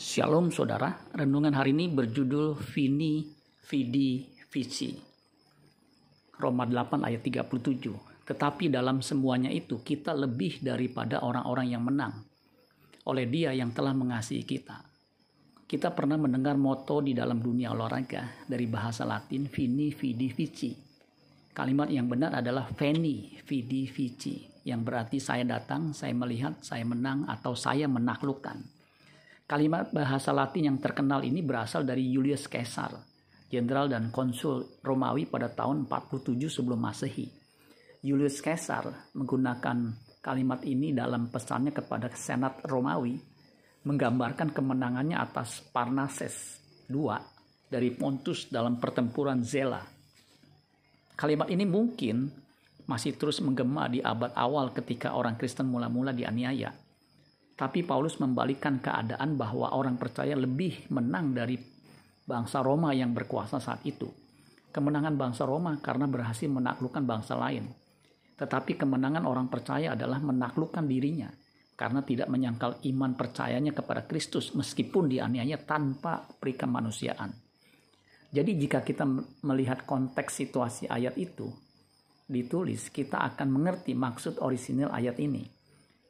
Shalom saudara, renungan hari ini berjudul Vini Vidi Vici. Roma 8 ayat 37. Tetapi dalam semuanya itu kita lebih daripada orang-orang yang menang oleh dia yang telah mengasihi kita. Kita pernah mendengar moto di dalam dunia olahraga dari bahasa latin Vini Vidi Vici. Kalimat yang benar adalah Veni Vidi Vici yang berarti saya datang, saya melihat, saya menang atau saya menaklukkan. Kalimat bahasa Latin yang terkenal ini berasal dari Julius Caesar, jenderal dan konsul Romawi pada tahun 47 sebelum Masehi. Julius Caesar menggunakan kalimat ini dalam pesannya kepada Senat Romawi menggambarkan kemenangannya atas Parnases II dari Pontus dalam pertempuran Zela. Kalimat ini mungkin masih terus menggema di abad awal ketika orang Kristen mula-mula dianiaya tapi Paulus membalikkan keadaan bahwa orang percaya lebih menang dari bangsa Roma yang berkuasa saat itu. Kemenangan bangsa Roma karena berhasil menaklukkan bangsa lain. Tetapi kemenangan orang percaya adalah menaklukkan dirinya karena tidak menyangkal iman percayanya kepada Kristus meskipun dianiaya tanpa perikemanusiaan. Jadi jika kita melihat konteks situasi ayat itu ditulis, kita akan mengerti maksud orisinil ayat ini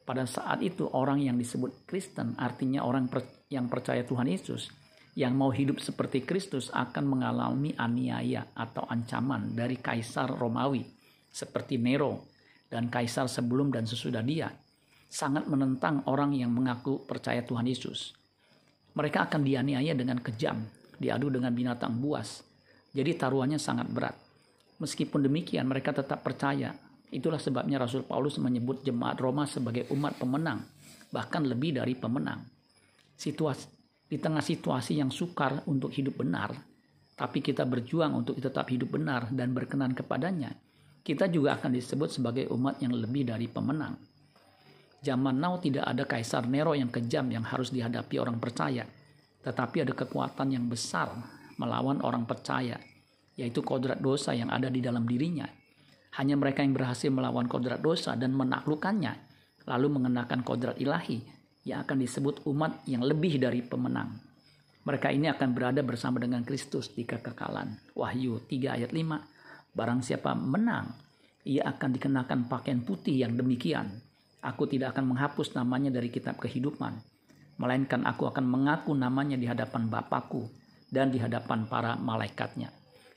pada saat itu orang yang disebut Kristen artinya orang yang percaya Tuhan Yesus yang mau hidup seperti Kristus akan mengalami aniaya atau ancaman dari kaisar Romawi seperti Nero dan kaisar sebelum dan sesudah dia sangat menentang orang yang mengaku percaya Tuhan Yesus. Mereka akan dianiaya dengan kejam, diadu dengan binatang buas. Jadi taruhannya sangat berat. Meskipun demikian mereka tetap percaya Itulah sebabnya Rasul Paulus menyebut jemaat Roma sebagai umat pemenang, bahkan lebih dari pemenang. Situasi di tengah situasi yang sukar untuk hidup benar, tapi kita berjuang untuk tetap hidup benar dan berkenan kepadanya, kita juga akan disebut sebagai umat yang lebih dari pemenang. Zaman now tidak ada kaisar Nero yang kejam yang harus dihadapi orang percaya, tetapi ada kekuatan yang besar melawan orang percaya, yaitu kodrat dosa yang ada di dalam dirinya hanya mereka yang berhasil melawan kodrat dosa dan menaklukkannya, lalu mengenakan kodrat ilahi, yang akan disebut umat yang lebih dari pemenang. Mereka ini akan berada bersama dengan Kristus di kekekalan. Wahyu 3 ayat 5. Barang siapa menang, ia akan dikenakan pakaian putih yang demikian. Aku tidak akan menghapus namanya dari kitab kehidupan, melainkan aku akan mengaku namanya di hadapan Bapakku dan di hadapan para malaikatnya.